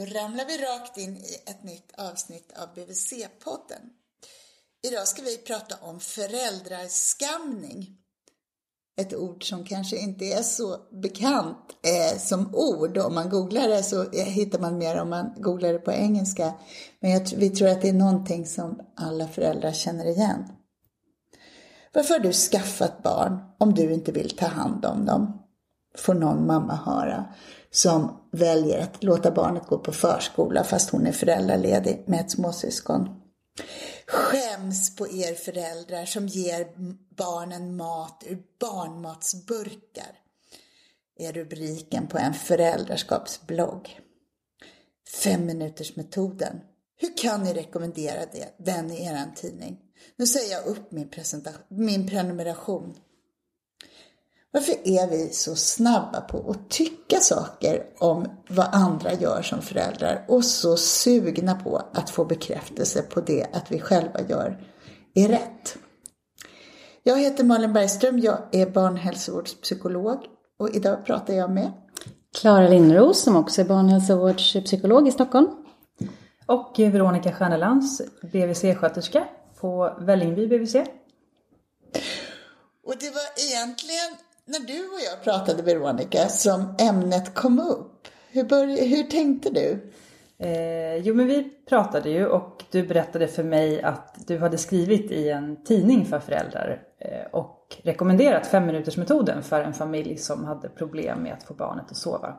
Då ramlar vi rakt in i ett nytt avsnitt av BVC-podden. Idag ska vi prata om föräldraskamning. Ett ord som kanske inte är så bekant eh, som ord. Om man googlar det så eh, hittar man mer om man googlar det på engelska. Men jag, vi tror att det är någonting som alla föräldrar känner igen. Varför har du skaffat barn om du inte vill ta hand om dem? Får någon mamma höra som väljer att låta barnet gå på förskola fast hon är föräldraledig med ett småsyskon. Skäms på er föräldrar som ger barnen mat ur barnmatsburkar är rubriken på en föräldraskapsblogg. Femminutersmetoden. Hur kan ni rekommendera det, den i er tidning? Nu säger jag upp min, min prenumeration. Varför är vi så snabba på att tycka saker om vad andra gör som föräldrar och så sugna på att få bekräftelse på det att vi själva gör är rätt? Jag heter Malin Bergström, jag är barnhälsovårdspsykolog och idag pratar jag med Klara Lindros som också är barnhälsovårdspsykolog i Stockholm. Och Veronica Stjärnelands, BVC-sköterska på Vällingby BVC. Och det var egentligen när du och jag pratade Veronica som ämnet kom upp. Hur, började, hur tänkte du? Eh, jo men vi pratade ju och du berättade för mig att du hade skrivit i en tidning för föräldrar eh, och rekommenderat femminutersmetoden för en familj som hade problem med att få barnet att sova.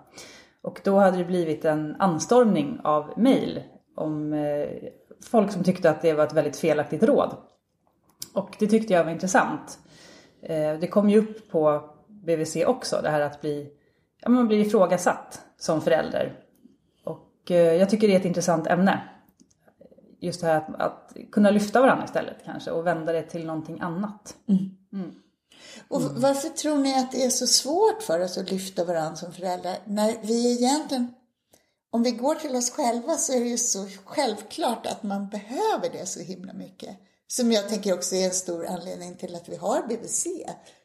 Och då hade det blivit en anstormning av mejl om eh, folk som tyckte att det var ett väldigt felaktigt råd. Och det tyckte jag var intressant. Eh, det kom ju upp på BVC också, det här att bli, ja, man blir ifrågasatt som förälder. Och eh, jag tycker det är ett intressant ämne. Just det här att, att kunna lyfta varandra istället kanske och vända det till någonting annat. Mm. Mm. Och varför tror ni att det är så svårt för oss att lyfta varandra som föräldrar när vi egentligen om vi går till oss själva så är det ju så självklart att man behöver det så himla mycket. Som jag tänker också är en stor anledning till att vi har BVC.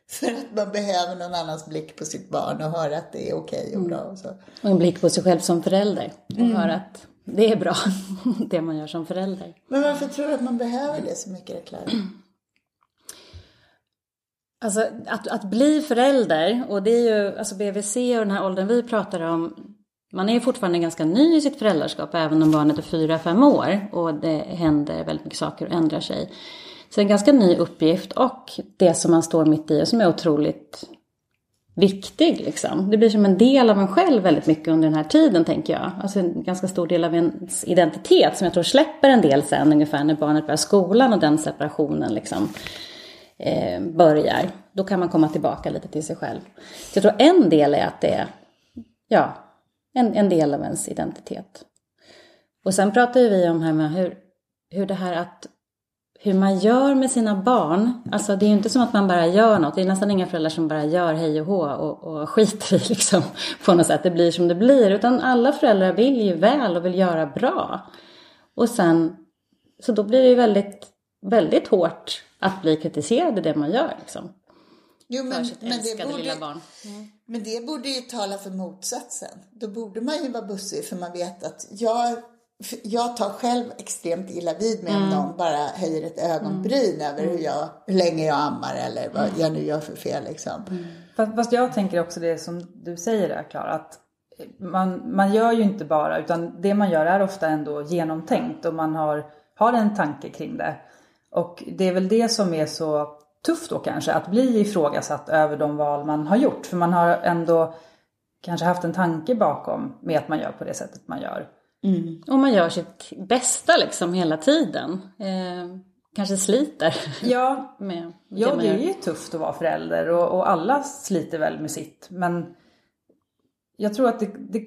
För att man behöver någon annans blick på sitt barn och höra att det är okej okay och bra och så. Och en blick på sig själv som förälder och mm. höra att det är bra, det man gör som förälder. Men varför tror du att man behöver det så mycket, Klara? Alltså att, att bli förälder, och det är ju, alltså BVC och den här åldern vi pratar om, man är fortfarande ganska ny i sitt föräldraskap även om barnet är fyra fem år och det händer väldigt mycket saker och ändrar sig. Så en ganska ny uppgift och det som man står mitt i och som är otroligt viktig. Liksom. Det blir som en del av en själv väldigt mycket under den här tiden tänker jag. Alltså en ganska stor del av ens identitet som jag tror släpper en del sen ungefär när barnet börjar skolan och den separationen liksom eh, börjar. Då kan man komma tillbaka lite till sig själv. Så jag tror en del är att det är ja, en, en del av ens identitet. Och sen pratar ju vi om här med hur, hur det här att hur man gör med sina barn. Alltså det är ju inte som att man bara gör något. Det är nästan inga föräldrar som bara gör hej och hå och, och skiter i liksom på något sätt. Det blir som det blir. Utan alla föräldrar vill ju väl och vill göra bra. Och sen, så då blir det ju väldigt, väldigt hårt att bli kritiserad i det man gör liksom. Jo, men, men, det borde. Mm. men det borde ju tala för motsatsen. Då borde man ju vara bussig för man vet att jag jag tar själv extremt illa vid mig mm. om någon bara höjer ett ögonbryn mm. över hur, jag, hur länge jag ammar eller vad mm. jag nu gör för fel. Liksom. Mm. Fast, jag tänker också det som du säger där Klara, att man, man gör ju inte bara, utan det man gör är ofta ändå genomtänkt och man har, har en tanke kring det. Och det är väl det som är så tufft då kanske, att bli ifrågasatt över de val man har gjort. För man har ändå kanske haft en tanke bakom med att man gör på det sättet man gör. Mm. Och man gör sitt bästa liksom hela tiden. Eh, kanske sliter. Ja, med ja det, det är ju tufft att vara förälder och, och, alla sliter väl med sitt. Men jag tror att det, det,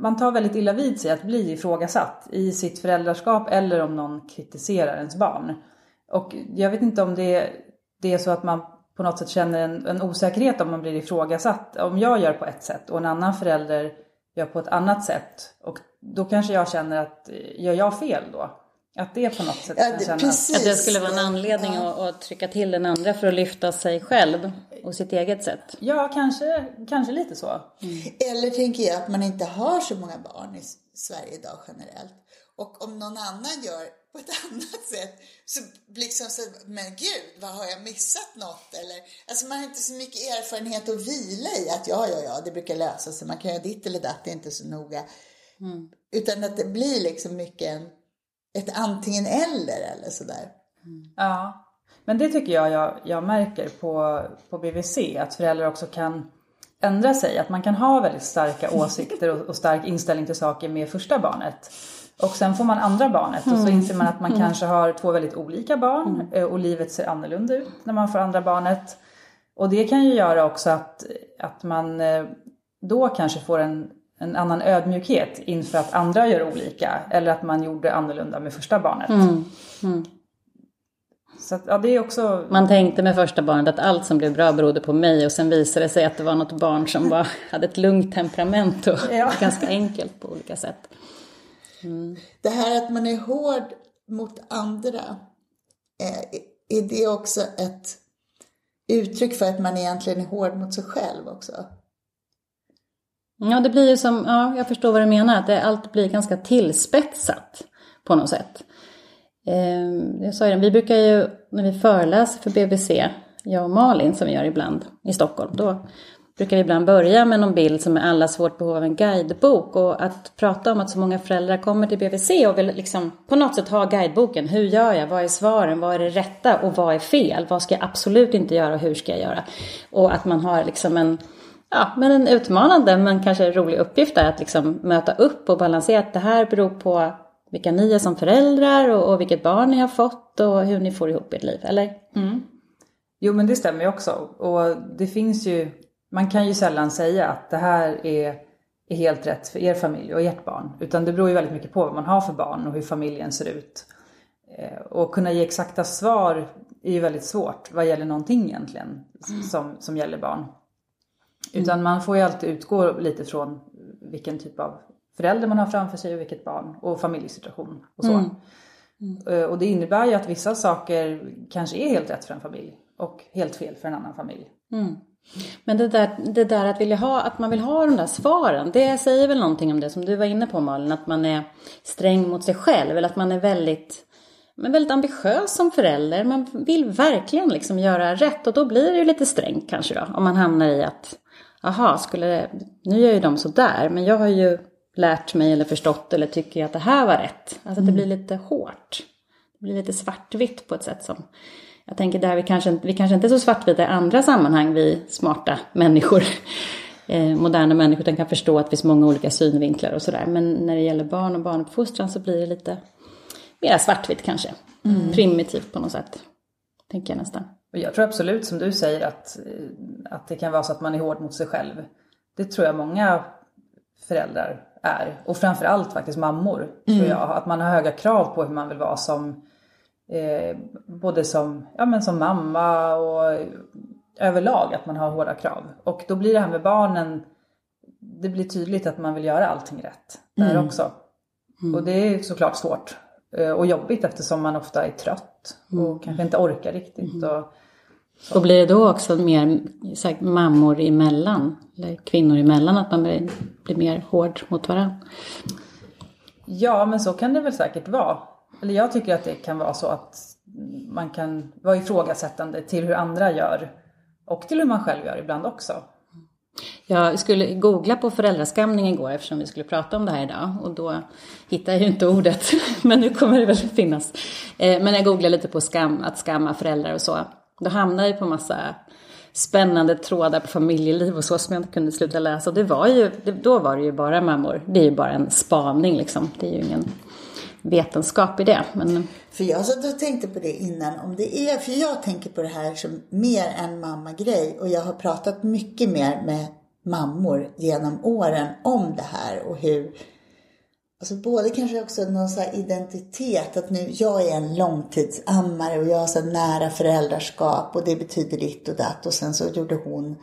man tar väldigt illa vid sig att bli ifrågasatt i sitt föräldraskap eller om någon kritiserar ens barn. Och jag vet inte om det, det är så att man på något sätt känner en, en osäkerhet om man blir ifrågasatt. Om jag gör på ett sätt och en annan förälder gör på ett annat sätt. Och då kanske jag känner att, gör jag fel då? Att det på något sätt ja, det, precis. att, det skulle vara en anledning ja. att, att, trycka till den andra för att lyfta sig själv och sitt eget sätt. Ja, kanske, kanske lite så. Mm. Eller tänker jag att man inte har så många barn i Sverige idag generellt. Och om någon annan gör på ett annat sätt så liksom så, men gud, vad har jag missat något? Eller, alltså man har inte så mycket erfarenhet att vila i att ja, ja, ja, det brukar lösa sig, man kan göra ditt eller datt, det är inte så noga. Mm. Utan att det blir liksom mycket en, ett antingen eller eller sådär. Mm. Ja, men det tycker jag, jag jag märker på, på BVC, att föräldrar också kan ändra sig. Att man kan ha väldigt starka åsikter och, och stark inställning till saker med första barnet. Och sen får man andra barnet och så mm. inser man att man mm. kanske har två väldigt olika barn mm. Eh, och livet ser annorlunda ut när man får andra barnet. Och det kan ju göra också att, att man eh, då kanske får en, en annan ödmjukhet inför att andra gör olika eller att man gjorde annorlunda med första barnet. Mm. Mm. Så att, ja, det är också... Man tänkte med första barnet att allt som blev bra berodde på mig och sen visade det sig att det var något barn som var, hade ett lugnt temperament och ja. ganska enkelt på olika sätt. Mm. Det här att man är hård mot andra, är, är det också ett uttryck för att man egentligen är hård mot sig själv också? Ja, det blir ju som, ja, jag förstår vad du menar, att det, allt blir ganska tillspetsat på något sätt. Eh, jag sa ju vi brukar ju när vi föreläser för BBC, jag och Malin som vi gör ibland i Stockholm, då brukar vi ibland börja med någon bild som är allas vårt behov av en guidebok och att prata om att så många föräldrar kommer till BVC och vill liksom på något sätt ha guideboken. Hur gör jag? Vad är svaren? Vad är det rätta och vad är fel? Vad ska jag absolut inte göra och hur ska jag göra? Och att man har liksom en Ja, men en utmanande men kanske rolig uppgift är att liksom möta upp och balansera att det här beror på vilka ni är som föräldrar och, och vilket barn ni har fått och hur ni får ihop ert liv, eller? Mm. Jo men det stämmer ju också och det finns ju man kan ju sällan säga att det här är, är helt rätt för er familj och ert barn. Utan det beror ju väldigt mycket på vad man har för barn och hur familjen ser ut. Eh, och kunna ge exakta svar är ju väldigt svårt vad gäller någonting egentligen som, som gäller barn. Utan man får ju alltid utgå lite från vilken typ av förälder man har framför sig och vilket barn och familjesituation och så. Mm. Mm. Och det innebär ju att vissa saker kanske är helt rätt för en familj och helt fel för en annan familj. Mm. Men det där, det där att, vilja ha, att man vill ha de där svaren, det säger väl någonting om det som du var inne på Malin, att man är sträng mot sig själv eller att man är väldigt, men väldigt ambitiös som förälder. Man vill verkligen liksom göra rätt och då blir det ju lite strängt kanske då, om man hamnar i att, aha, skulle det, nu gör ju de sådär, men jag har ju lärt mig eller förstått eller tycker att det här var rätt. Alltså att det mm. blir lite hårt. Det blir lite svartvitt på ett sätt som jag tänker där vi kanske, vi kanske inte är så svartvita i andra sammanhang, vi smarta människor. Eh, moderna människor utan kan förstå att det finns många olika synvinklar och sådär. Men när det gäller barn och barnuppfostran så blir det lite mer svartvitt kanske. Mm. Primitivt på något sätt. Tänker jag nästan. Jag tror absolut som du säger att, att det kan vara så att man är hård mot sig själv. Det tror jag många föräldrar är. Och framförallt faktiskt mammor, mm. tror jag. Att man har höga krav på hur man vill vara som eh, både som, ja, men som mamma och överlag att man har hårda krav. Och då blir det här med barnen, det blir tydligt att man vill göra allting rätt där mm. också. Mm. Och det är såklart svårt och jobbigt eftersom man ofta är trött och mm. kanske inte orkar riktigt. Mm. Och, och blir det då också mer här, mammor emellan, eller kvinnor emellan, att man blir, blir mer hård mot varandra? Ja, men så kan det väl säkert vara. Eller jag tycker att det kan vara så att man kan vara ifrågasättande till hur andra gör och till hur man själv gör ibland också. Jag skulle googla på föräldraskamning igår eftersom vi skulle prata om det här idag och då hittade jag ju inte ordet, men nu kommer det väl finnas. Eh, men jag googlade lite på skam, att skamma föräldrar och så. Då hamnade jag på massa spännande trådar på familjeliv och så som jag inte kunde sluta läsa. Och det var ju, då var det ju bara mammor. Det är ju bara en spaning liksom. Det är ju ingen vetenskap i det. Men... För jag satt och tänkte på det innan, om det är, för jag tänker på det här som mer en mamma-grej och jag har pratat mycket mer med mammor genom åren om det här och hur Alltså både kanske också någon så identitet, att nu jag är en långtidsammare och jag har så nära föräldraskap och det betyder ditt och datt och sen så gjorde hon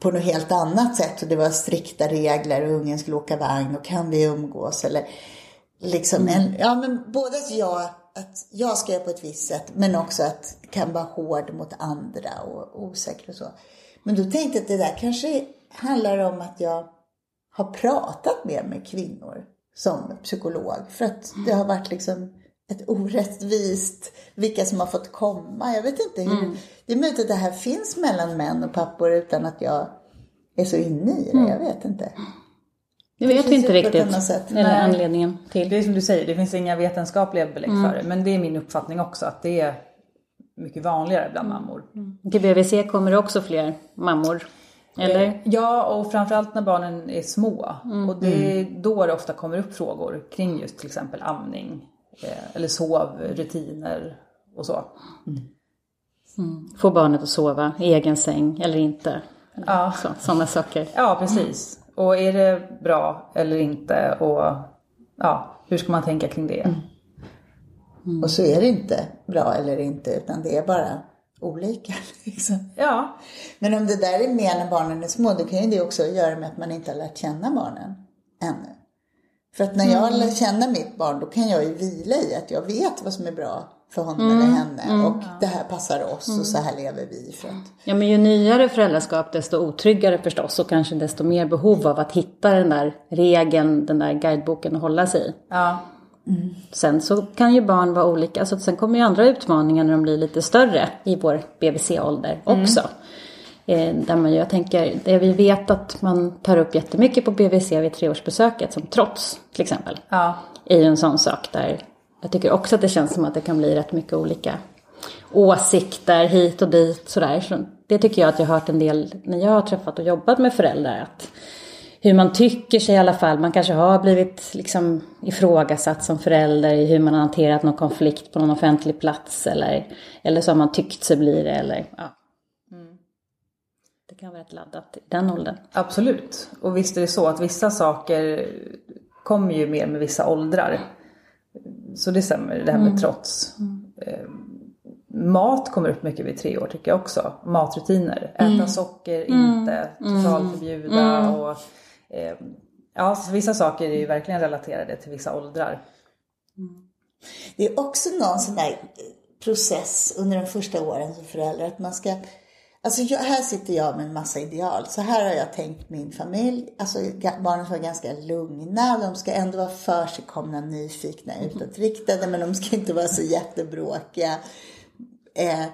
på något helt annat sätt och det var strikta regler och ungen skulle åka vagn och kan vi umgås eller liksom en, mm. ja men både att jag, att jag ska göra på ett visst sätt men också att kan vara hård mot andra och osäker och så. Men då tänkte jag att det där kanske handlar om att jag har pratat mer med kvinnor som psykolog. För att det har varit liksom ett orättvist, vilka som har fått komma. Jag vet inte hur. Mm. Det är möjligt att det här finns mellan män och pappor utan att jag är så inne i det. Mm. Jag vet inte. Det vet vi inte riktigt. Eller Nej. anledningen till. Det är som du säger, det finns inga vetenskapliga belägg mm. för det. Men det är min uppfattning också att det är mycket vanligare bland mm. mammor. Mm. Till BVC kommer det också fler mammor eller? Eh, ja, och framförallt när barnen är små. Mm. Och det är då det ofta kommer upp frågor kring just till exempel amning eh, eller sovrutiner och så. Mm. Mm. Får barnet att sova i egen säng eller inte? Ja. Så, sådana saker. Ja, precis. Och är det bra eller inte? Och ja, hur ska man tänka kring det? Mm. Mm. Och så är det inte bra eller inte, utan det är bara olika. Liksom. Ja. Men om det där är mer när barnen är små, då kan ju det också göra med att man inte har lärt känna barnen ännu. För att när jag mm. lär känna mitt barn, då kan jag ju vila i att jag vet vad som är bra för honom mm. eller henne mm. och det här passar oss och så här lever vi. För att... Ja, men ju nyare föräldraskap, desto otryggare förstås och kanske desto mer behov av att hitta den där regeln, den där guideboken att hålla sig i. Ja. Mm. Sen så kan ju barn vara olika, så sen kommer ju andra utmaningar när de blir lite större i vår BVC-ålder mm. också. Mm. där man, jag tänker, det vi vet att man tar upp jättemycket på BVC vid treårsbesöket, som trots till exempel, ja. är ju en sån sak där jag tycker också att det känns som att det kan bli rätt mycket olika åsikter hit och dit sådär. Så det tycker jag att jag har hört en del när jag har träffat och jobbat med föräldrar. Att hur man tycker sig i alla fall. Man kanske har blivit liksom ifrågasatt som förälder i hur man har hanterat någon konflikt på någon offentlig plats eller, eller så har man tyckt sig bli det eller ja. Mm. Det kan vara rätt laddat i den åldern. Absolut. Och visst är det så att vissa saker kommer ju mer med vissa åldrar. Så det stämmer, det här med mm. trots. Mm. Eh, mat kommer upp mycket vid tre år tycker jag också. Matrutiner. Äta mm. socker, inte mm. totalförbjuda mm. och eh, ja, vissa saker är ju verkligen relaterade till vissa åldrar. Mm. Det är också någon sån där process under de första åren som förälder att man ska Alltså jag, här sitter jag med en massa ideal. Så här har jag tänkt min familj. Alltså barnen ska vara ganska lugna. De ska ändå vara försigkomna, nyfikna, utåtriktade. Men de ska inte vara så jättebråkiga. Eh,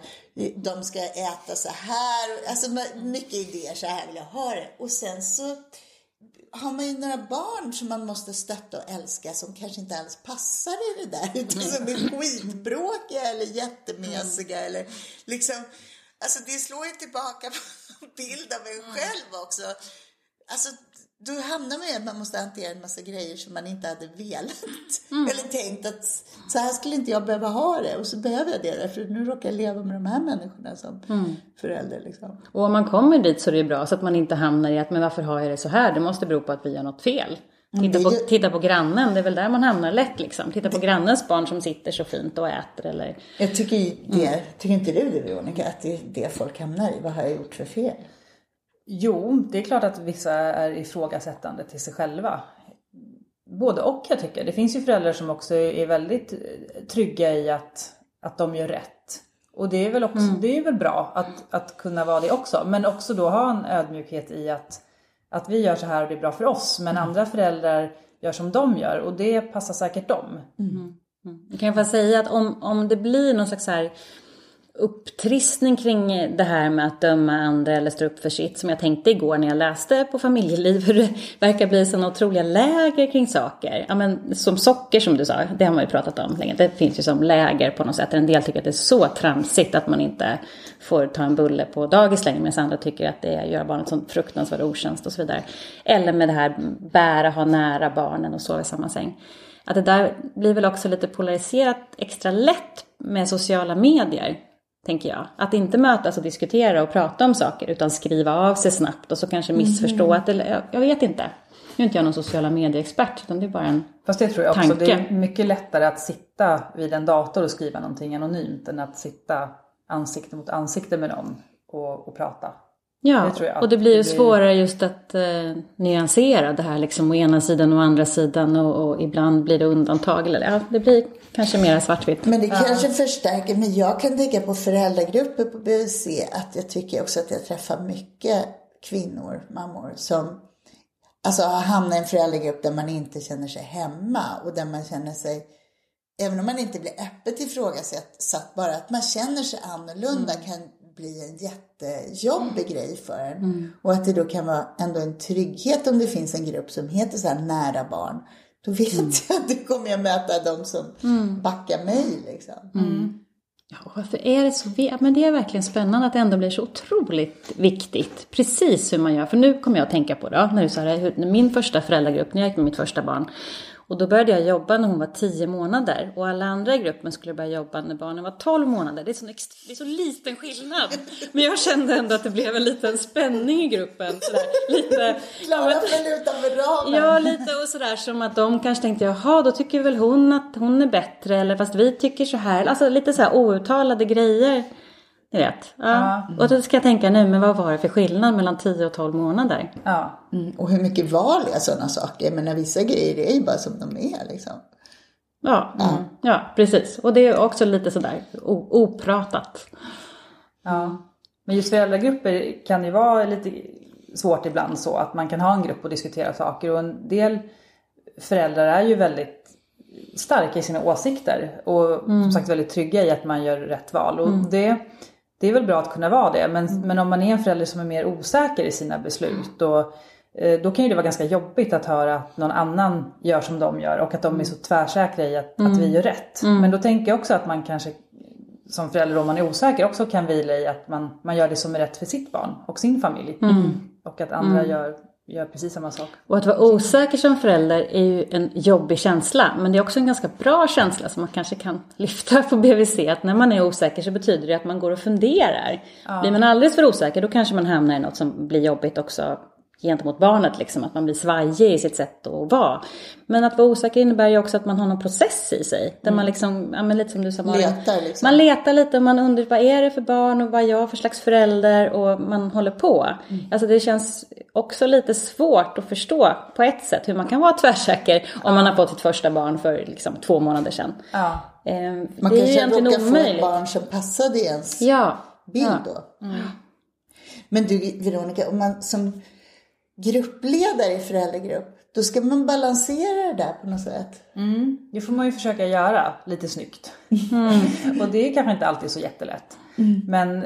de ska äta så här. Alltså mycket idéer, så här vill jag ha det. Och sen så har man ju några barn som man måste stötta och älska som kanske inte alls passar i det där. Utan som är skitbråkiga eller jättemesiga mm. eller liksom. Alltså det slår ju tillbaka på bild av en själv också. Alltså då hamnar man i att man måste hantera en massa grejer som man inte hade velat. Mm. Eller tänkt att så här skulle inte jag behöva ha det. Och så behöver jag det därför nu råkar jag leva med de här människorna som mm. förälder. Liksom. Och om man kommer dit så är det bra så att man inte hamnar i att men varför har jag det så här? Det måste bero på att vi gör något fel. Mm, titta, på, titta på grannen, det är väl där man hamnar lätt liksom. Titta på grannens barn som sitter så fint och äter eller... Jag tycker det, mm. tycker inte du det Veronica, att det är det folk hamnar i? Vad har jag gjort för fel? Jo, det är klart att vissa är ifrågasättande till sig själva. Både och jag tycker. Det finns ju föräldrar som också är väldigt trygga i att, att de gör rätt. Och det är väl också, mm. det är väl bra att, att kunna vara det också. Men också då ha en ödmjukhet i att, att vi gör så här och det är bra för oss. Men mm. andra föräldrar gör som de gör och det passar säkert dem. Mm. Mm. Jag kan jag säga att om, om det blir någon slags här upptrissning kring det här med att döma andra eller stå upp för sitt som jag tänkte igår när jag läste på familjeliv hur det verkar bli sådana otroliga läger kring saker. Ja, men, som socker som du sa, det har man ju pratat om länge. Det finns ju som läger på något sätt. En del tycker att det är så tramsigt att man inte får ta en bulle på dagis längre medan andra tycker att det gör barnet sån fruktansvärd otjänst och så vidare. Eller med det här bära, ha nära barnen och sova i samma säng. Att det där blir väl också lite polariserat extra lätt med sociala medier tänker jag. Att inte mötas och diskutera och prata om saker utan skriva av sig snabbt och så kanske missförstå mm. att, eller jag vet inte. Nu är inte jag någon sociala medieexpert utan det är bara en Fast det tror jag också, tanke. det är mycket lättare att sitta vid en dator och skriva någonting anonymt än att sitta ansikte mot ansikte med någon och, och prata. Ja, och det blir ju det blir... svårare just att eh, nyansera det här liksom å ena sidan och å andra sidan och, och ibland blir det undantag. Eller, ja, det blir kanske mer svartvitt. Men det kanske förstärker, men jag kan tänka på föräldragrupper på BVC att jag tycker också att jag träffar mycket kvinnor, mammor som alltså hamna i en föräldragrupp där man inte känner sig hemma och där man känner sig Även om man inte blir öppet ifrågasatt, bara att man känner sig annorlunda mm. kan bli en jättejobbig grej för en. Mm. Och att det då kan vara ändå en trygghet om det finns en grupp som heter så här nära barn. Då vet mm. jag att du kommer jag möta de som mm. backar mig liksom. Mm. Ja, varför är det så? Men det är verkligen spännande att det ändå blir så otroligt viktigt. Precis hur man gör. För nu kommer jag att tänka på då, när du sa det, min första föräldragrupp, när jag gick med mitt första barn. Och då började jag jobba när hon var 10 månader och alla andra i gruppen skulle börja jobba när barnen var 12 månader. Det är, så, det är så liten skillnad. Men jag kände ändå att det blev en liten spänning i gruppen. Sådär, lite, Klara utanför ramen. Ja, lite och sådär som att de kanske tänkte jaha, då tycker väl hon att hon är bättre eller fast vi tycker så här. Alltså lite så här outtalade grejer. Vet. Ja. Mm. Och då ska jag tänka nu, men vad var det för skillnad mellan 10 och 12 månader? Ja. Mm. Och hur mycket val är sådana saker? Men vissa grejer är ju bara som de är liksom. Ja, ja. Mm. ja precis. Och det är också lite sådär opratat. Ja, men just föräldragrupper kan ju vara lite svårt ibland så att man kan ha en grupp och diskutera saker och en del föräldrar är ju väldigt starka i sina åsikter och mm. som sagt väldigt trygga i att man gör rätt val. Och mm. det det är väl bra att kunna vara det men, mm. men om man är en förälder som är mer osäker i sina beslut och eh, då kan ju det vara ganska jobbigt att höra att någon annan gör som de gör och att de är så tvärsäkra i att, mm. att vi gör rätt. Mm. Men då tänker jag också att man kanske som förälder om man är osäker också kan vila i att man, man gör det som är rätt för sitt barn och sin familj. Mm. Och att andra mm. gör gör precis samma sak. Och att vara osäker som förälder är ju en jobbig känsla. Men det är också en ganska bra känsla som man kanske kan lyfta på BVC. Att när man är osäker så betyder det att man går och funderar. Ja. Blir man alldeles för osäker då kanske man hamnar i något som blir jobbigt också gentemot barnet, liksom, att man blir svajig i sitt sätt att vara. Men att vara osäker innebär ju också att man har någon process i sig. Där mm. man liksom, ja men lite som du sa letar liksom. Man letar lite och man undrar vad är det för barn och vad är jag för slags förälder och man håller på. Mm. Alltså det känns också lite svårt att förstå på ett sätt hur man kan vara tvärsäker om ja. man har fått sitt första barn för liksom två månader sedan. Ja. Eh, man det kanske råkar få ett barn som passade ens ja. bild då. Mm. Men du Veronica, om man som gruppledare i föräldragrupp, då ska man balansera det där på något sätt. Mm, det får man ju försöka göra lite snyggt. Mm. och det är kanske inte alltid så jättelätt. Mm. Men,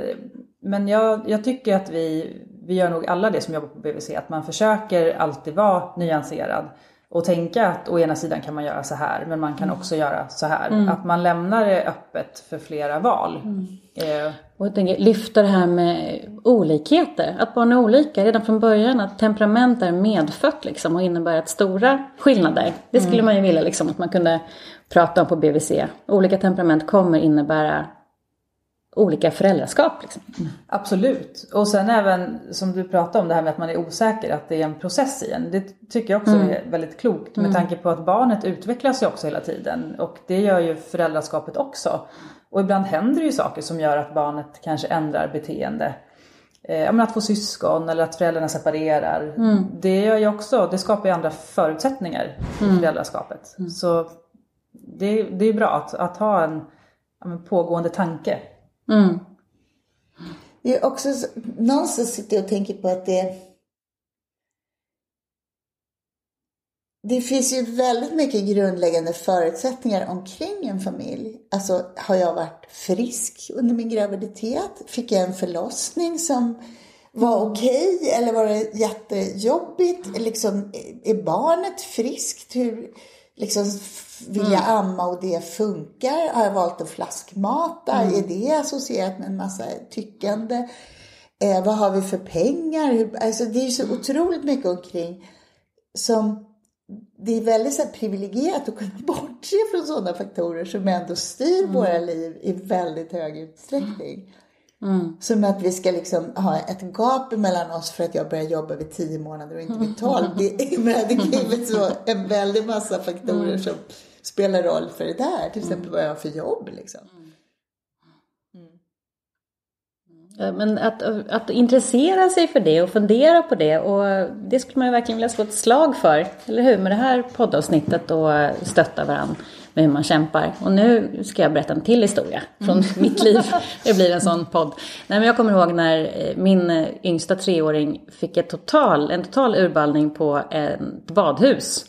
men jag, jag tycker att vi, vi gör nog alla det som jobbar på BVC, att man försöker alltid vara nyanserad och tänka att å ena sidan kan man göra så här men man kan mm. också göra så här. Mm. Att man lämnar det öppet för flera val. Mm. Eh. Och jag tänker lyfta det här med olikheter. Att barn är olika redan från början. Att temperament är medfött liksom och innebär att stora skillnader. Det skulle mm. man ju vilja liksom att man kunde prata om på BVC. Olika temperament kommer innebära olika föräldraskap. Liksom. Mm. Absolut. Och sen även som du pratade om det här med att man är osäker, att det är en process i en. Det tycker jag också mm. är väldigt klokt med mm. tanke på att barnet utvecklas ju också hela tiden och det gör ju föräldraskapet också. Och ibland händer det ju saker som gör att barnet kanske ändrar beteende. Eh, att få syskon eller att föräldrarna separerar. Mm. Det gör ju också, det skapar ju andra förutsättningar i mm. föräldraskapet. Mm. Så det, det är bra att, att ha en, en pågående tanke Mm. Det är också, någonstans sitter jag och tänker på att det Det finns ju väldigt mycket grundläggande förutsättningar omkring en familj. Alltså, har jag varit frisk under min graviditet? Fick jag en förlossning som var mm. okej okay, eller var det jättejobbigt? Liksom, är barnet friskt? Hur, liksom, vill jag mm. amma och det funkar? Har jag valt att flaskmata? Mm. Är det associerat med en massa tyckande? Eh, vad har vi för pengar? Alltså, det är ju så mm. otroligt mycket omkring som det är väldigt så privilegierat att kunna bortse från sådana faktorer som ändå styr mm. våra liv i väldigt hög utsträckning. Mm. Som att vi ska liksom ha ett gap mellan oss för att jag börjar jobba vid tio månader och inte vid tolv. Det, det kan ju så en väldig massa faktorer mm. som spelar roll för det där. Till exempel vad jag har för jobb liksom. Men att, att intressera sig för det och fundera på det och det skulle man ju verkligen vilja slå ett slag för, eller hur? Med det här poddavsnittet och stötta varandra med hur man kämpar. Och nu ska jag berätta en till historia från mm. mitt liv. Det blir en sån podd. Nej, men jag kommer ihåg när eh, min eh, yngsta treåring fick ett total, en total urballning på ett badhus.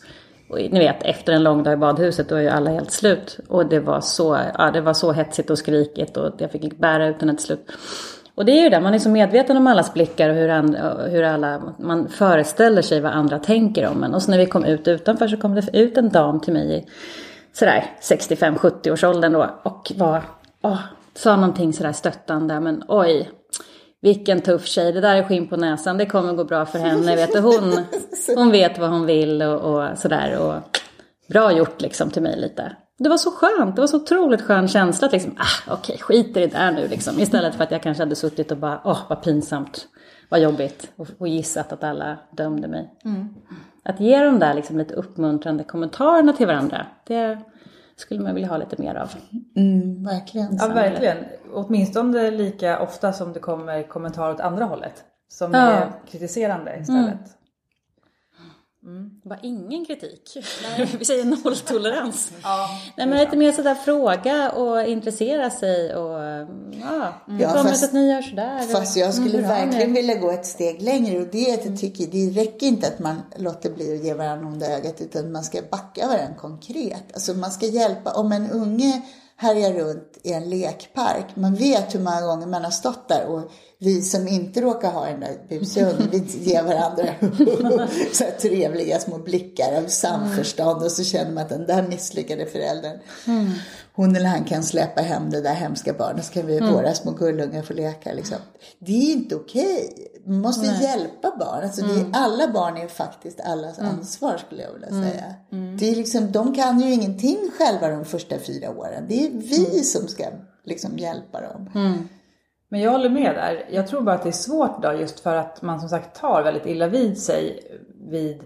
Och ni vet, efter en lång dag i badhuset då är ju alla helt slut. Och det var så, ja, det var så hetsigt och skrikigt och jag fick bära ut henne till slut. Och det är ju det, man är så medveten om allas blickar och hur, andra, hur alla, man föreställer sig vad andra tänker om en. Och så när vi kom ut utanför så kom det ut en dam till mig sådär 65-70 års åldern då och var, åh, sa någonting sådär stöttande, men oj, vilken tuff tjej, det där är skinn på näsan, det kommer gå bra för henne, vet du. Hon, hon vet vad hon vill och, och sådär. Och bra gjort liksom till mig lite. Det var så skönt, det var så otroligt skön känsla att liksom, ah, okej, okay, skit i det där nu liksom. Istället för att jag kanske hade suttit och bara, åh, oh, vad pinsamt, vad jobbigt. Och, och gissat att alla dömde mig. Mm. Att ge de där liksom lite uppmuntrande kommentarerna till varandra, det skulle man vilja ha lite mer av. Mm, verkligen. Ja, verkligen. Åtminstone lika ofta som det kommer kommentarer åt andra hållet. Som ja. är kritiserande istället. Mm. Mm. Bara ingen kritik. Vi säger nolltolerans. ja, Nej, men lite mer sådär fråga och intressera sig och ja, hur ja, det att ni gör sådär? Fast jag skulle mm, verkligen vilja gå ett steg längre och det är att jag tycker det räcker inte att man låter bli att ge varandra onda ögat utan man ska backa varandra konkret. Alltså man ska hjälpa, om en unge härjar runt i en lekpark, man vet hur många gånger man har stått där och vi som inte råkar ha den där busiga hunden, vi ger varandra så trevliga små blickar av samförstånd och så känner man att den där misslyckade föräldern, mm. hon eller han kan släppa hem det där hemska barnet så kan vi, mm. våra små gullungar få leka. Liksom. Det är inte okej. Okay. Måste Nej. hjälpa barn. Alltså, mm. är, alla barn är faktiskt allas mm. ansvar skulle jag vilja mm. säga. Mm. Det är liksom, de kan ju ingenting själva de första fyra åren. Det är vi som ska liksom hjälpa dem. Men jag håller med där. Jag tror bara att det är svårt idag just för att man som sagt tar väldigt illa vid sig vid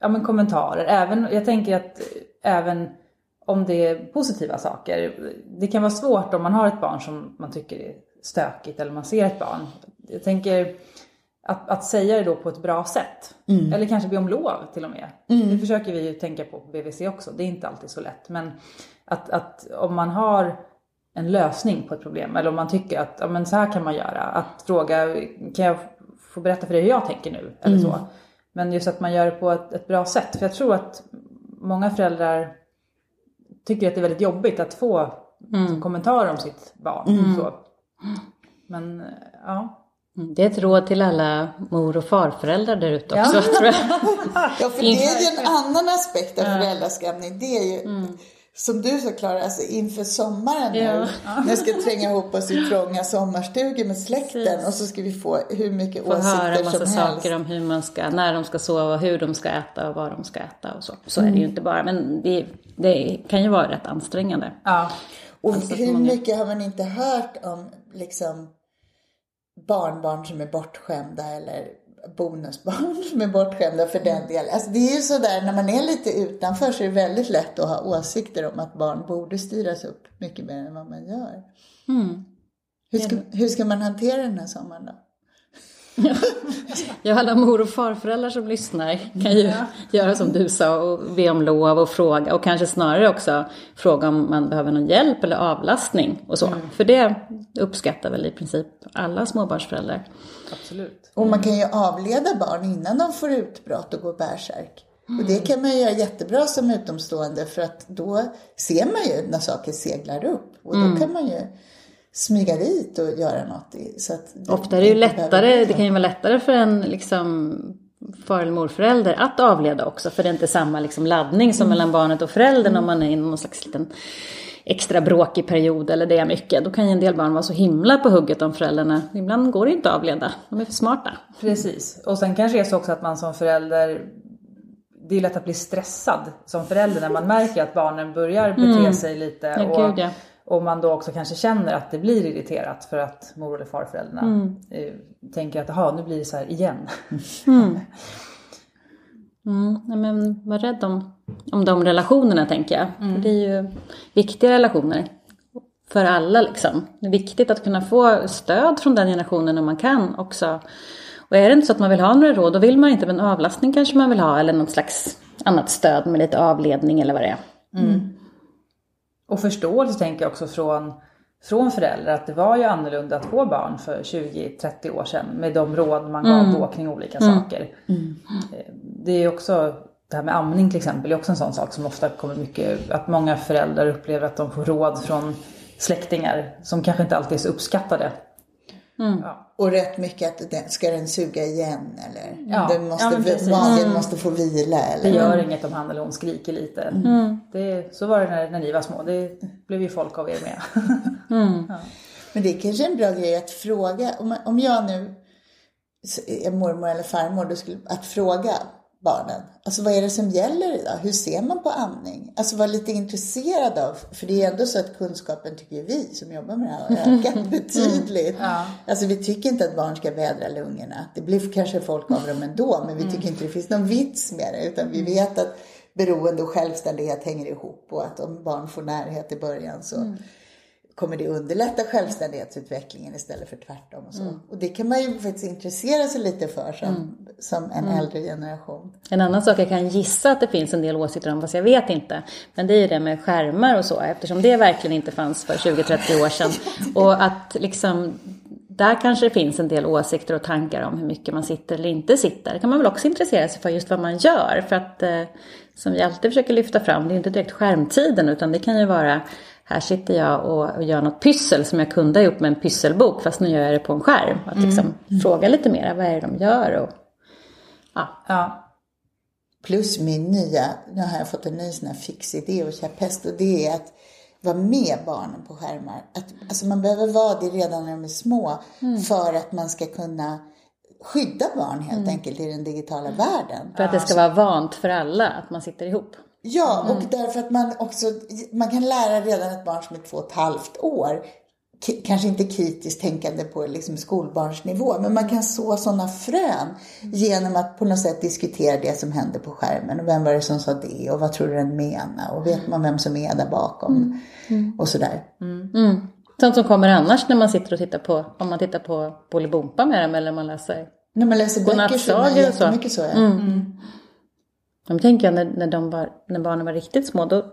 ja, men kommentarer. Även, jag tänker att även om det är positiva saker. Det kan vara svårt om man har ett barn som man tycker är stökigt eller man ser ett barn. Jag tänker att, att säga det då på ett bra sätt. Mm. Eller kanske be om lov till och med. Mm. Det försöker vi ju tänka på på BVC också. Det är inte alltid så lätt. Men att, att om man har en lösning på ett problem. Eller om man tycker att ja, men så här kan man göra. Att fråga, kan jag få berätta för dig hur jag tänker nu? Eller mm. så. Men just att man gör det på ett, ett, bra sätt. För jag tror att många föräldrar tycker att det är väldigt jobbigt att få mm. kommentarer om sitt barn. Mm. Så. Men ja. Mm, det är ett råd till alla mor och farföräldrar där ute också, ja. tror jag. ja, för det är ju en annan aspekt av föräldraskapning. Det är ju mm som du sa Klara, alltså inför sommaren ja. nu, när vi ska tränga ihop oss i trånga sommarstugor med släkten Precis. och så ska vi få hur mycket få åsikter som helst. Få höra massa saker om hur man ska, när de ska sova, hur de ska äta och vad de ska äta och så. Så mm. är det ju mm. inte bara, men det, det, kan ju vara rätt ansträngande. Ja. Och alltså, hur många... mycket har man inte hört om liksom barnbarn som är bortskämda eller bonusbarn som är bortskämda för den delen. Alltså det är ju sådär, när man är lite utanför så är det väldigt lätt att ha åsikter om att barn borde styras upp mycket mer än vad man gör. Mm. Hur, ska, hur ska man hantera den här sommaren då? Ja, alla mor och farföräldrar som lyssnar kan ju ja. göra som du sa och be om lov och fråga och kanske snarare också fråga om man behöver någon hjälp eller avlastning och så. Mm. För det uppskattar väl i princip alla småbarnsföräldrar. Absolut. Och man kan ju avleda barn innan de får utbrott och går bärsärk. Mm. Och det kan man göra jättebra som utomstående för att då ser man ju när saker seglar upp och då mm. kan man ju smyga dit och göra något. Så att Ofta är det ju lättare, det kan ju vara lättare för en liksom far eller morförälder att avleda också för det är inte samma liksom laddning som mm. mellan barnet och föräldern mm. om man är i någon slags liten extra bråkig period eller det är mycket. Då kan ju en del barn vara så himla på hugget om föräldrarna. Ibland går det inte att avleda, de är för smarta. Precis, och sen kanske det är så också att man som förälder det är lätt att bli stressad som förälder när man märker att barnen börjar bete mm. sig lite. Ja, och, gud, ja. Och man då också kanske känner att det blir irriterat för att mor eller farföräldrarna mm. Eh, tänker att nu blir det så här igen. Mm. Mm, men var rädd om, om de relationerna tänker jag. Mm. Det är ju viktiga relationer för alla liksom. Det är viktigt att kunna få stöd från den generationen om man kan också. Och är det inte så att man vill ha några råd, då vill man inte, men avlastning kanske man vill ha eller något slags annat stöd med lite avledning eller vad det är. Mm. Och förståelse tänker jag också från, från föräldrar att det var ju annorlunda att få barn för 20-30 år sedan med de råd man gav då kring olika saker. Eh, Det är också det här med amning till exempel är också en sån sak som ofta kommer mycket, att många föräldrar upplever att de får råd från släktingar som kanske inte alltid är så uppskattade. Ja. Och rätt mycket att den, ska den suga igen eller Ja, den måste, ja, magen måste få vila Det eller. gör inget om han eller hon skriker lite. Det, så var det när, när ni var små. Det blev ju folk av er med. Men det är kanske en bra grej att fråga. Om, om jag nu är mormor eller farmor, då skulle, att fråga barnen. Alltså vad är det som gäller idag? Hur ser man på amning? Alltså vara lite intresserad av, för det är ändå så att kunskapen tycker vi som jobbar med det här har ökat betydligt. Alltså vi tycker inte att barn ska vädra lungorna. Det blir kanske folk av dem ändå, men vi tycker inte det finns någon vits med det. Utan vi vet att beroende och självständighet hänger ihop och att om barn får närhet i början så kommer det underlätta självständighetsutvecklingen istället för tvärtom. Och, så. och det kan man ju faktiskt intressera sig lite för som, som en äldre generation. En annan sak jag kan gissa att det finns en del åsikter om, fast jag vet inte. Men det är ju det med skärmar och så, eftersom det verkligen inte fanns för 20-30 år sedan. Och att liksom, där kanske det finns en del åsikter och tankar om hur mycket man sitter eller inte sitter. Det kan man väl också intressera sig för just vad man gör. För att, eh, som vi alltid försöker lyfta fram, det är inte direkt skärmtiden, utan det kan ju vara här sitter jag och, och gör något pyssel som jag kunde ha gjort med en pysselbok, fast nu gör jag det på en skärm. Att liksom fråga lite mer, vad är det de gör? Och, ja. Ja. Plus min nya, nu har jag fått en ny sån här fix idé och käpphäst och det är att vara med barnen på skärmar. Att, alltså man behöver vara det redan när de är små för att man ska kunna skydda barn helt enkelt i den digitala världen. För att det ska vara vant för alla att man sitter ihop. Ja, och därför att man också, man kan lära redan ett barn som är två och ett halvt år, kanske inte kritiskt tänkande på liksom skolbarnsnivå, men man kan så sådana frön genom att på något sätt diskutera det som händer på skärmen. Och vem var det som sa det? Och vad tror du den menar? Och vet man vem som är där bakom? Och sådär. Sånt som kommer annars när man sitter och tittar på, om man tittar på Bolibompa med dem eller man läser. När man läser böcker så är man jättemycket så. Ja. Jag tänker jag när, när, de var, när barnen var riktigt små, då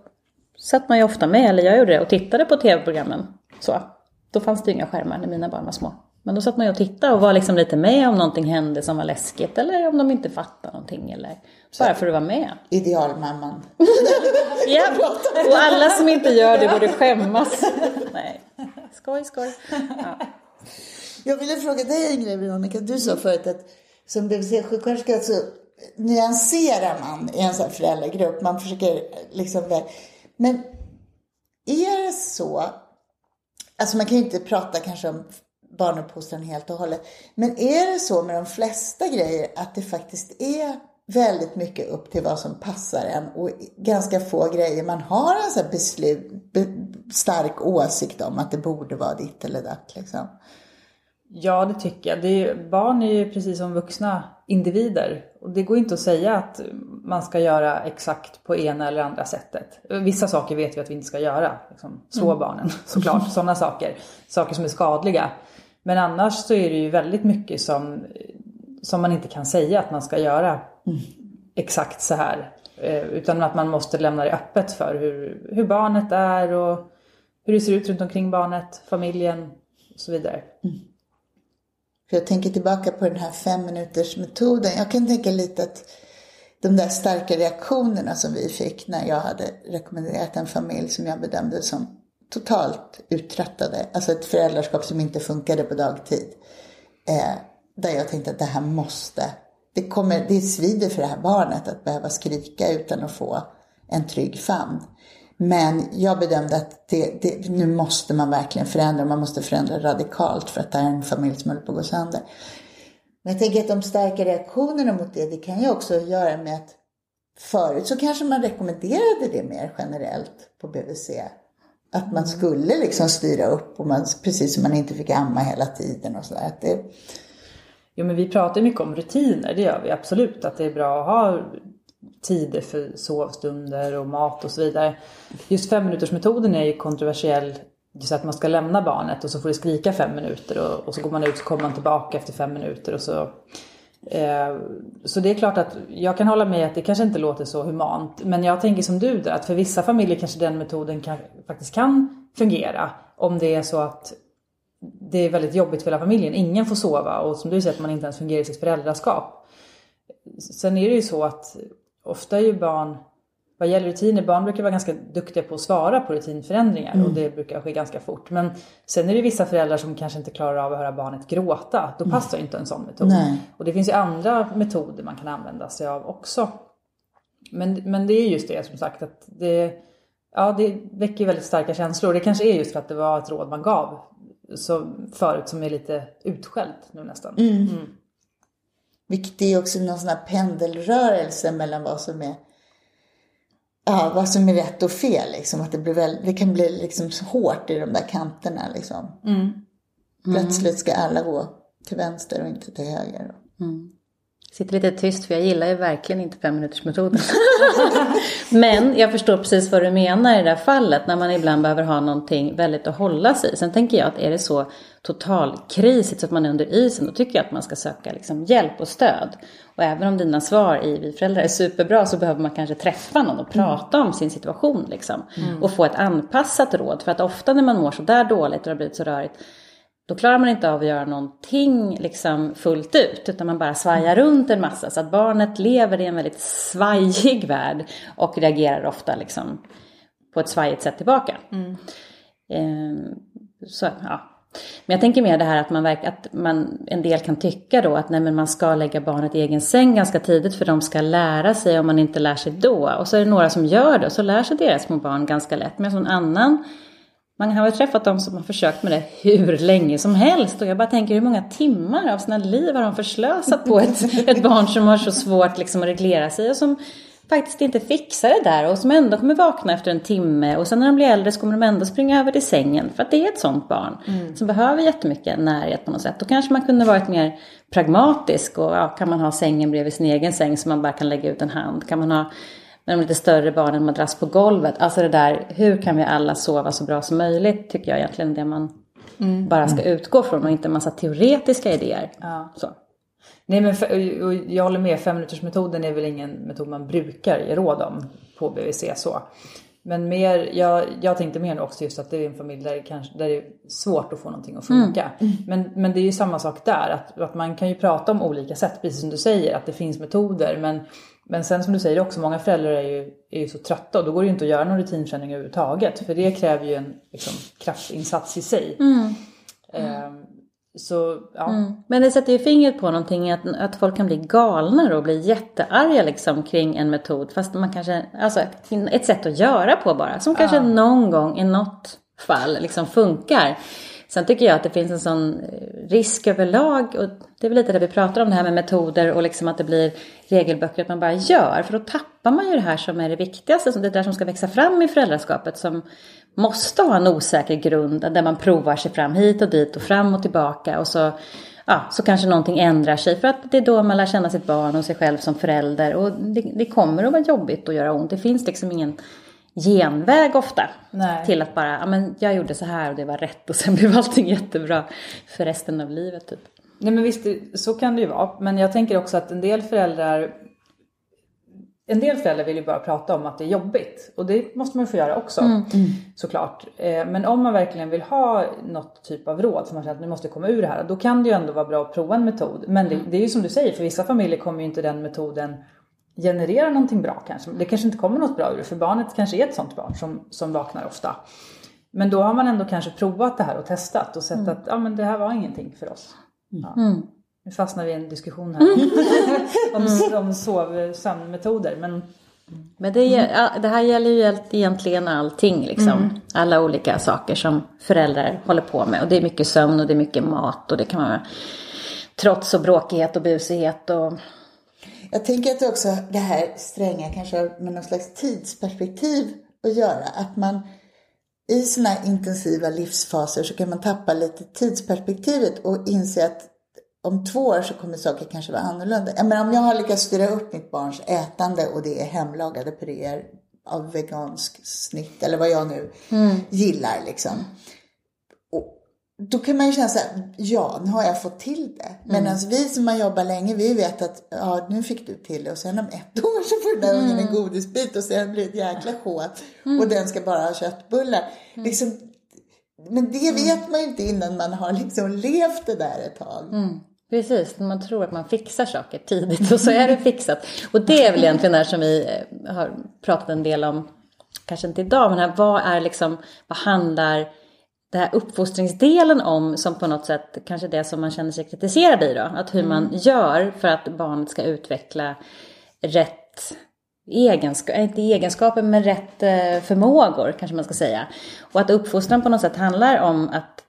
satt man ju ofta med, eller jag gjorde det, och tittade på tv-programmen. Så. Då fanns det ju inga skärmar när mina barn var små. Men då satt man ju och tittade och var liksom lite med om någonting hände som var läskigt, eller om de inte fattade någonting, eller bara för att vara med. Idealmamman. Ja, och alla som inte gör det borde skämmas. Nej, skoj, skoj. Ja. Jag ville fråga dig en grej Veronica. Du sa förut att som BVC-sjuksköterska så nyanserar man i en sån här föräldragrupp. Man försöker liksom... Men är det så... Alltså man kan ju inte prata kanske om barnuppfostran helt och hållet. Men är det så med de flesta grejer att det faktiskt är väldigt mycket upp till vad som passar en och ganska få grejer man har en sån här beslut, be, stark åsikt om att det borde vara ditt eller datt liksom. Ja, det tycker jag. Det är, barn är ju precis som vuxna individer. Och det går inte att säga att man ska göra exakt på ena eller andra sättet. Vissa saker vet vi att vi inte ska göra. Liksom, slå barnen såklart, sådana saker. Saker som är skadliga. Men annars så är det ju väldigt mycket som, som man inte kan säga att man ska göra exakt så här. Eh, Utan att man måste lämna det öppet för hur, hur barnet är och hur det ser ut runt omkring barnet, familjen och så vidare. För jag tänker tillbaka på den här fem minuters metoden. Jag kan tänka lite att de där starka reaktionerna som vi fick när jag hade rekommenderat en familj som jag bedömde som totalt uttröttade. Alltså ett föräldraskap som inte funkade på dagtid. Eh, där jag tänkte att det här måste, det, kommer, det svider för det här barnet att behöva skrika utan att få en trygg famn. Men jag bedömde att det, det, nu måste man verkligen förändra. Man måste förändra radikalt för att det här är en familj som håller på att gå sönder. Men jag tänker att de starka reaktionerna mot det, det kan ju också göra med att förut så kanske man rekommenderade det mer generellt på BVC. Att man skulle liksom styra upp, och man, precis som man inte fick amma hela tiden och sådär. Jo men vi pratar mycket om rutiner, det gör vi absolut. Att det är bra att ha tider för sovstunder och mat och så vidare. Just femminutersmetoden är ju kontroversiell. Just att man ska lämna barnet och så får det skrika fem minuter och, och så går man ut så kommer man tillbaka efter fem minuter och så Eh, så det är klart att jag kan hålla med att det kanske inte låter så humant. Men jag tänker som du där, att för vissa familjer kanske den metoden kan, faktiskt kan fungera. Om det är så att det är väldigt jobbigt för hela familjen. Ingen får sova och som du säger att man inte ens fungerar i sitt föräldraskap. Sen är det ju så att ofta är ju barn, vad gäller rutiner, barn brukar vara ganska duktiga på att svara på rutinförändringar mm. och det brukar ske ganska fort. Men sen är det vissa föräldrar som kanske inte klarar av att höra barnet gråta. Då mm. passar mm. inte en sån metod. Nej. Och det finns ju andra metoder man kan använda sig av också. Men, men det är just det som sagt att det, ja, det väcker väldigt starka känslor. Det kanske är just för att det var ett råd man gav så förut som är lite utskällt nu nästan. Mm. Mm. Vilket är också någon sån här pendelrörelse mellan vad som är ja, vad som är rätt och fel. Liksom. Att det, blir väl, det kan bli liksom hårt i de där kanterna. Liksom. Mm. Plötsligt ska alla gå till vänster och inte till höger. Mm. Sitter lite tyst för jag gillar ju verkligen inte femminutersmetoden. Men jag förstår precis vad du menar i det här fallet när man ibland behöver ha någonting väldigt att hålla sig i. Sen tänker jag att är det så totalkrisigt så att man är under isen då tycker jag att man ska söka liksom hjälp och stöd. Och även om dina svar i Vi föräldrar är superbra så behöver man kanske träffa någon och prata mm. om sin situation liksom. Mm. Och få ett anpassat råd. För att ofta när man mår så där dåligt och det har blivit så rörigt då klarar man inte av att göra någonting liksom fullt ut utan man bara svajar runt en massa så att barnet lever i en väldigt svajig värld och reagerar ofta liksom på ett svajigt sätt tillbaka. Mm. Eh, så, ja. Men jag tänker mer det här att man, verk, att man en del kan tycka då att nej, men man ska lägga barnet i egen säng ganska tidigt för de ska lära sig om man inte lär sig då. Och så är det några som gör det och så lär sig deras små barn ganska lätt. Men en annan man har ju träffat de som har försökt med det hur länge som helst och jag bara tänker hur många timmar av sina liv har de förslösat på ett, ett barn som har så svårt liksom att reglera sig och som faktiskt inte fixar det där och som ändå kommer vakna efter en timme och sen när de blir äldre så kommer de ändå springa över till sängen för att det är ett sånt barn mm. som behöver jättemycket närhet på något sätt. Då kanske man kunde varit mer pragmatisk och ja, kan man ha sängen bredvid sin egen säng så man bara kan lägga ut en hand. Kan man ha med de lite större barnen madrass på golvet. Alltså det där, hur kan vi alla sova så bra som möjligt tycker jag egentligen det man mm. bara ska utgå från och inte en massa teoretiska idéer. Ja. Så. Nej men jag håller med, femminutersmetoden är väl ingen metod man brukar ge råd om på BVC så. Men mer, jag, jag tänkte mer nu också just att det är en familj där det, kanske, där det är svårt att få någonting att funka. Mm. Men, men det är ju samma sak där, att, att man kan ju prata om olika sätt, precis som du säger, att det finns metoder. Men men sen som du säger också, många föräldrar är ju, är ju så trötta och då går det ju inte att göra någon rutinförändring överhuvudtaget. För det kräver ju en liksom, kraftinsats i sig. Mm. Eh, så, ja. Mm. Men det sätter ju fingret på någonting att, att folk kan bli galna och bli jättearga liksom kring en metod. Fast man kanske, alltså ett sätt att göra på bara. Som kanske ja. någon gång i något fall liksom funkar. Sen tycker jag att det finns en sån eh, risk överlag och det är väl lite det vi pratar om det här med metoder och liksom att det blir regelböcker att man bara gör. För då tappar man ju det här som är det viktigaste, det där som ska växa fram i föräldraskapet som måste ha en osäker grund där man provar sig fram hit och dit och fram och tillbaka och så ja, så kanske någonting ändrar sig för att det är då man lär känna sitt barn och sig själv som förälder och det, det kommer att vara jobbigt och göra ont. Det finns liksom ingen genväg ofta. Nej. Till att bara, ja men jag gjorde så här och det var rätt och sen blev allting jättebra för resten av livet typ. Nej men visst, så kan det ju vara. Men jag tänker också att en del föräldrar en del föräldrar vill ju bara prata om att det är jobbigt och det måste man få göra också mm. såklart. Eh, men om man verkligen vill ha något typ av råd som man känner att nu måste komma ur det här, då kan det ju ändå vara bra att prova en metod. Men det, det är ju som du säger, för vissa familjer kommer ju inte den metoden generera någonting bra kanske. Det kanske inte kommer något bra ur det för barnet kanske är ett sånt barn som, som vaknar ofta. Men då har man ändå kanske provat det här och testat och sett mm. att ja, men det här var ingenting för oss. Ja. Mm. Nu fastnar vi i en diskussion här om, om sov, sömnmetoder. Men, men det, det, här gäller ju egentligen allting, liksom. Mm. alla olika saker som föräldrar håller på med. Och det är mycket sömn och det är mycket mat och det kan vara trots och bråkighet och busighet och jag tänker att också det här stränga kanske har med någon slags tidsperspektiv att göra. Att man i sådana här intensiva livsfaser så kan man tappa lite tidsperspektivet och inse att om två år så kommer saker kanske vara annorlunda. Jag menar, om jag har lyckats styra upp mitt barns ätande och det är hemlagade puréer av vegansk snitt eller vad jag nu mm. gillar liksom. Då kan man ju känna så här, ja, nu har jag fått till det. Men alltså vi som har jobbat länge, vi vet att ja, nu fick du till det och sen om ett år så får den där ungen en godisbit och sen blir det ett jäkla sjå och den ska bara ha köttbullar. Liksom, men det vet man ju inte innan man har liksom levt det där ett tag. Precis, när man tror att man fixar saker tidigt och så är det fixat. Och det är väl egentligen det som vi eh, har pratat en del om, kanske inte idag, men här, vad är liksom, vad handlar det här uppfostringsdelen om som på något sätt kanske det som man känner sig kritiserad i då? Att hur man gör för att barnet ska utveckla rätt egenskaper, inte egenskaper men rätt eh, förmågor kanske man ska säga. Och att uppfostran på något sätt handlar om att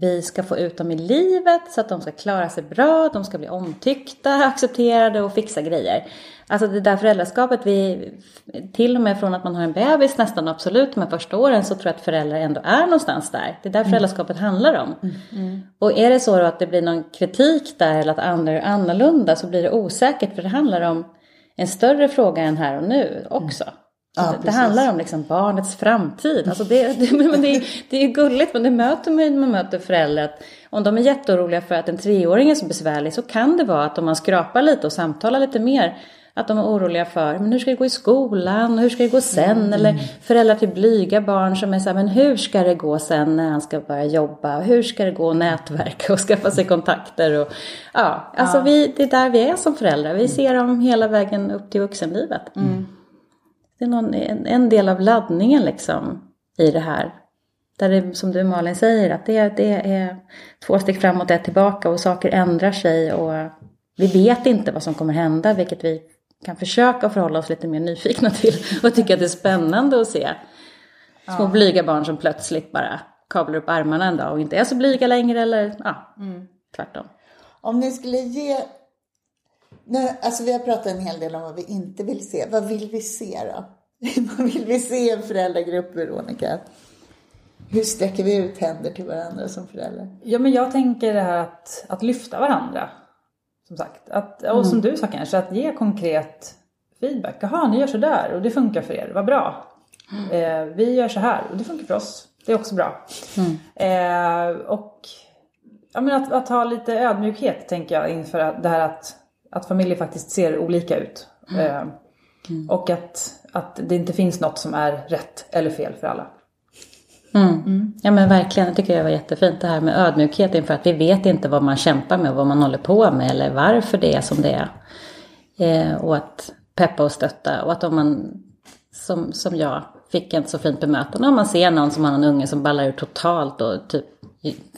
vi ska få ut dem i livet så att de ska klara sig bra, de ska bli omtyckta, accepterade och fixa grejer. Alltså det där föräldraskapet, vi, till och med från att man har en bebis nästan absolut de här första åren så tror jag att föräldrar ändå är någonstans där. Det är där föräldraskapet handlar om. Och är det så då att det blir någon kritik där eller att andra är annorlunda så blir det osäkert för det handlar om en större fråga än här och nu också. Ja, det, handlar om liksom barnets framtid. Alltså det, det, men det, är- det är gulligt men det möter man när man möter föräldrar. Om de är jätteoroliga för att en treåring är så besvärlig så kan det vara att om man skrapar lite och samtalar lite mer att de är oroliga för men hur ska det gå i skolan, hur ska det gå sen? Eller föräldrar till blyga barn som är så här, men hur ska det gå sen när han ska börja jobba? Hur ska det gå att nätverka och skaffa sig kontakter? Och, ja, alltså Vi, det är där vi är som föräldrar. Vi ser dem hela vägen upp till vuxenlivet. Det är någon, en, en del av laddningen liksom i det här. Där det, som du Malin säger, att det, det är två steg framåt, ett tillbaka och saker ändrar sig och vi vet inte vad som kommer hända, vilket vi kan försöka förhålla oss lite mer nyfikna till och tycka att det är spännande att se. Små blyga barn som plötsligt bara kablar upp armarna en dag och inte är så blyga längre eller ja, tvärtom. Om ni skulle ge... Nu, alltså vi har pratat en hel del om vad vi inte vill se. Vad vill vi se då? vad vill vi se i en föräldragrupp, Veronica? Hur sträcker vi ut händer till varandra som föräldrar? Ja, men jag tänker det här att, att lyfta varandra. Som sagt. Att, och som du sa kanske, att ge konkret feedback. Jaha, ni gör så där och det funkar för er, vad bra. Eh, vi gör så här och det funkar för oss. Det är också bra. Eh, och ja, men att, att ha lite ödmjukhet tänker jag inför det här att, att familjer faktiskt ser olika ut. Eh, Och att, att det inte finns något som är rätt eller fel för alla. Mm. Ja men verkligen, jag tycker det var jättefint det här med ödmjukhet inför att vi vet inte vad man kämpar med och vad man håller på med eller varför det är som det är. Eh, och att peppa och stötta och att om man som, som jag fick ett så fint bemötande om man ser någon som har en unge som ballar ur totalt och typ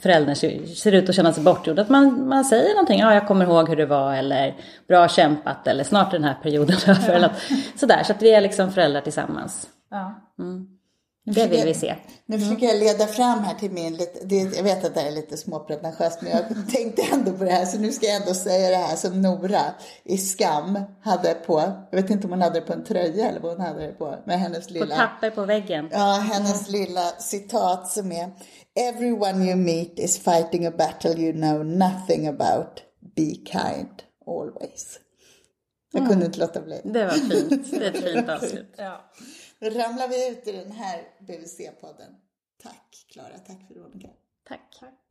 föräldern ser, ut att känna sig bortgjord. Att man, man säger någonting, ja jag kommer ihåg hur det var eller bra kämpat eller snart är den här perioden över. Eller något. sådär, så att vi är liksom föräldrar tillsammans. Ja. Det vill vi se. Nu försöker jag leda fram här till min lite, det, jag vet att det här är lite småpretentiöst men jag tänkte ändå på det här så nu ska jag ändå säga det här som Nora i Skam hade på, jag vet inte om hon hade det på en tröja eller vad hon hade det på, med hennes På lilla papper på väggen. Ja, hennes lilla citat som är Everyone you meet is fighting a battle you know nothing about. Be kind always. Jag kunde inte låta bli. Det var fint. Det är ett fint avslut. Ja. Då ramlar vi ut i den här BVC-podden. Tack Klara, tack Veronica. Tack. Det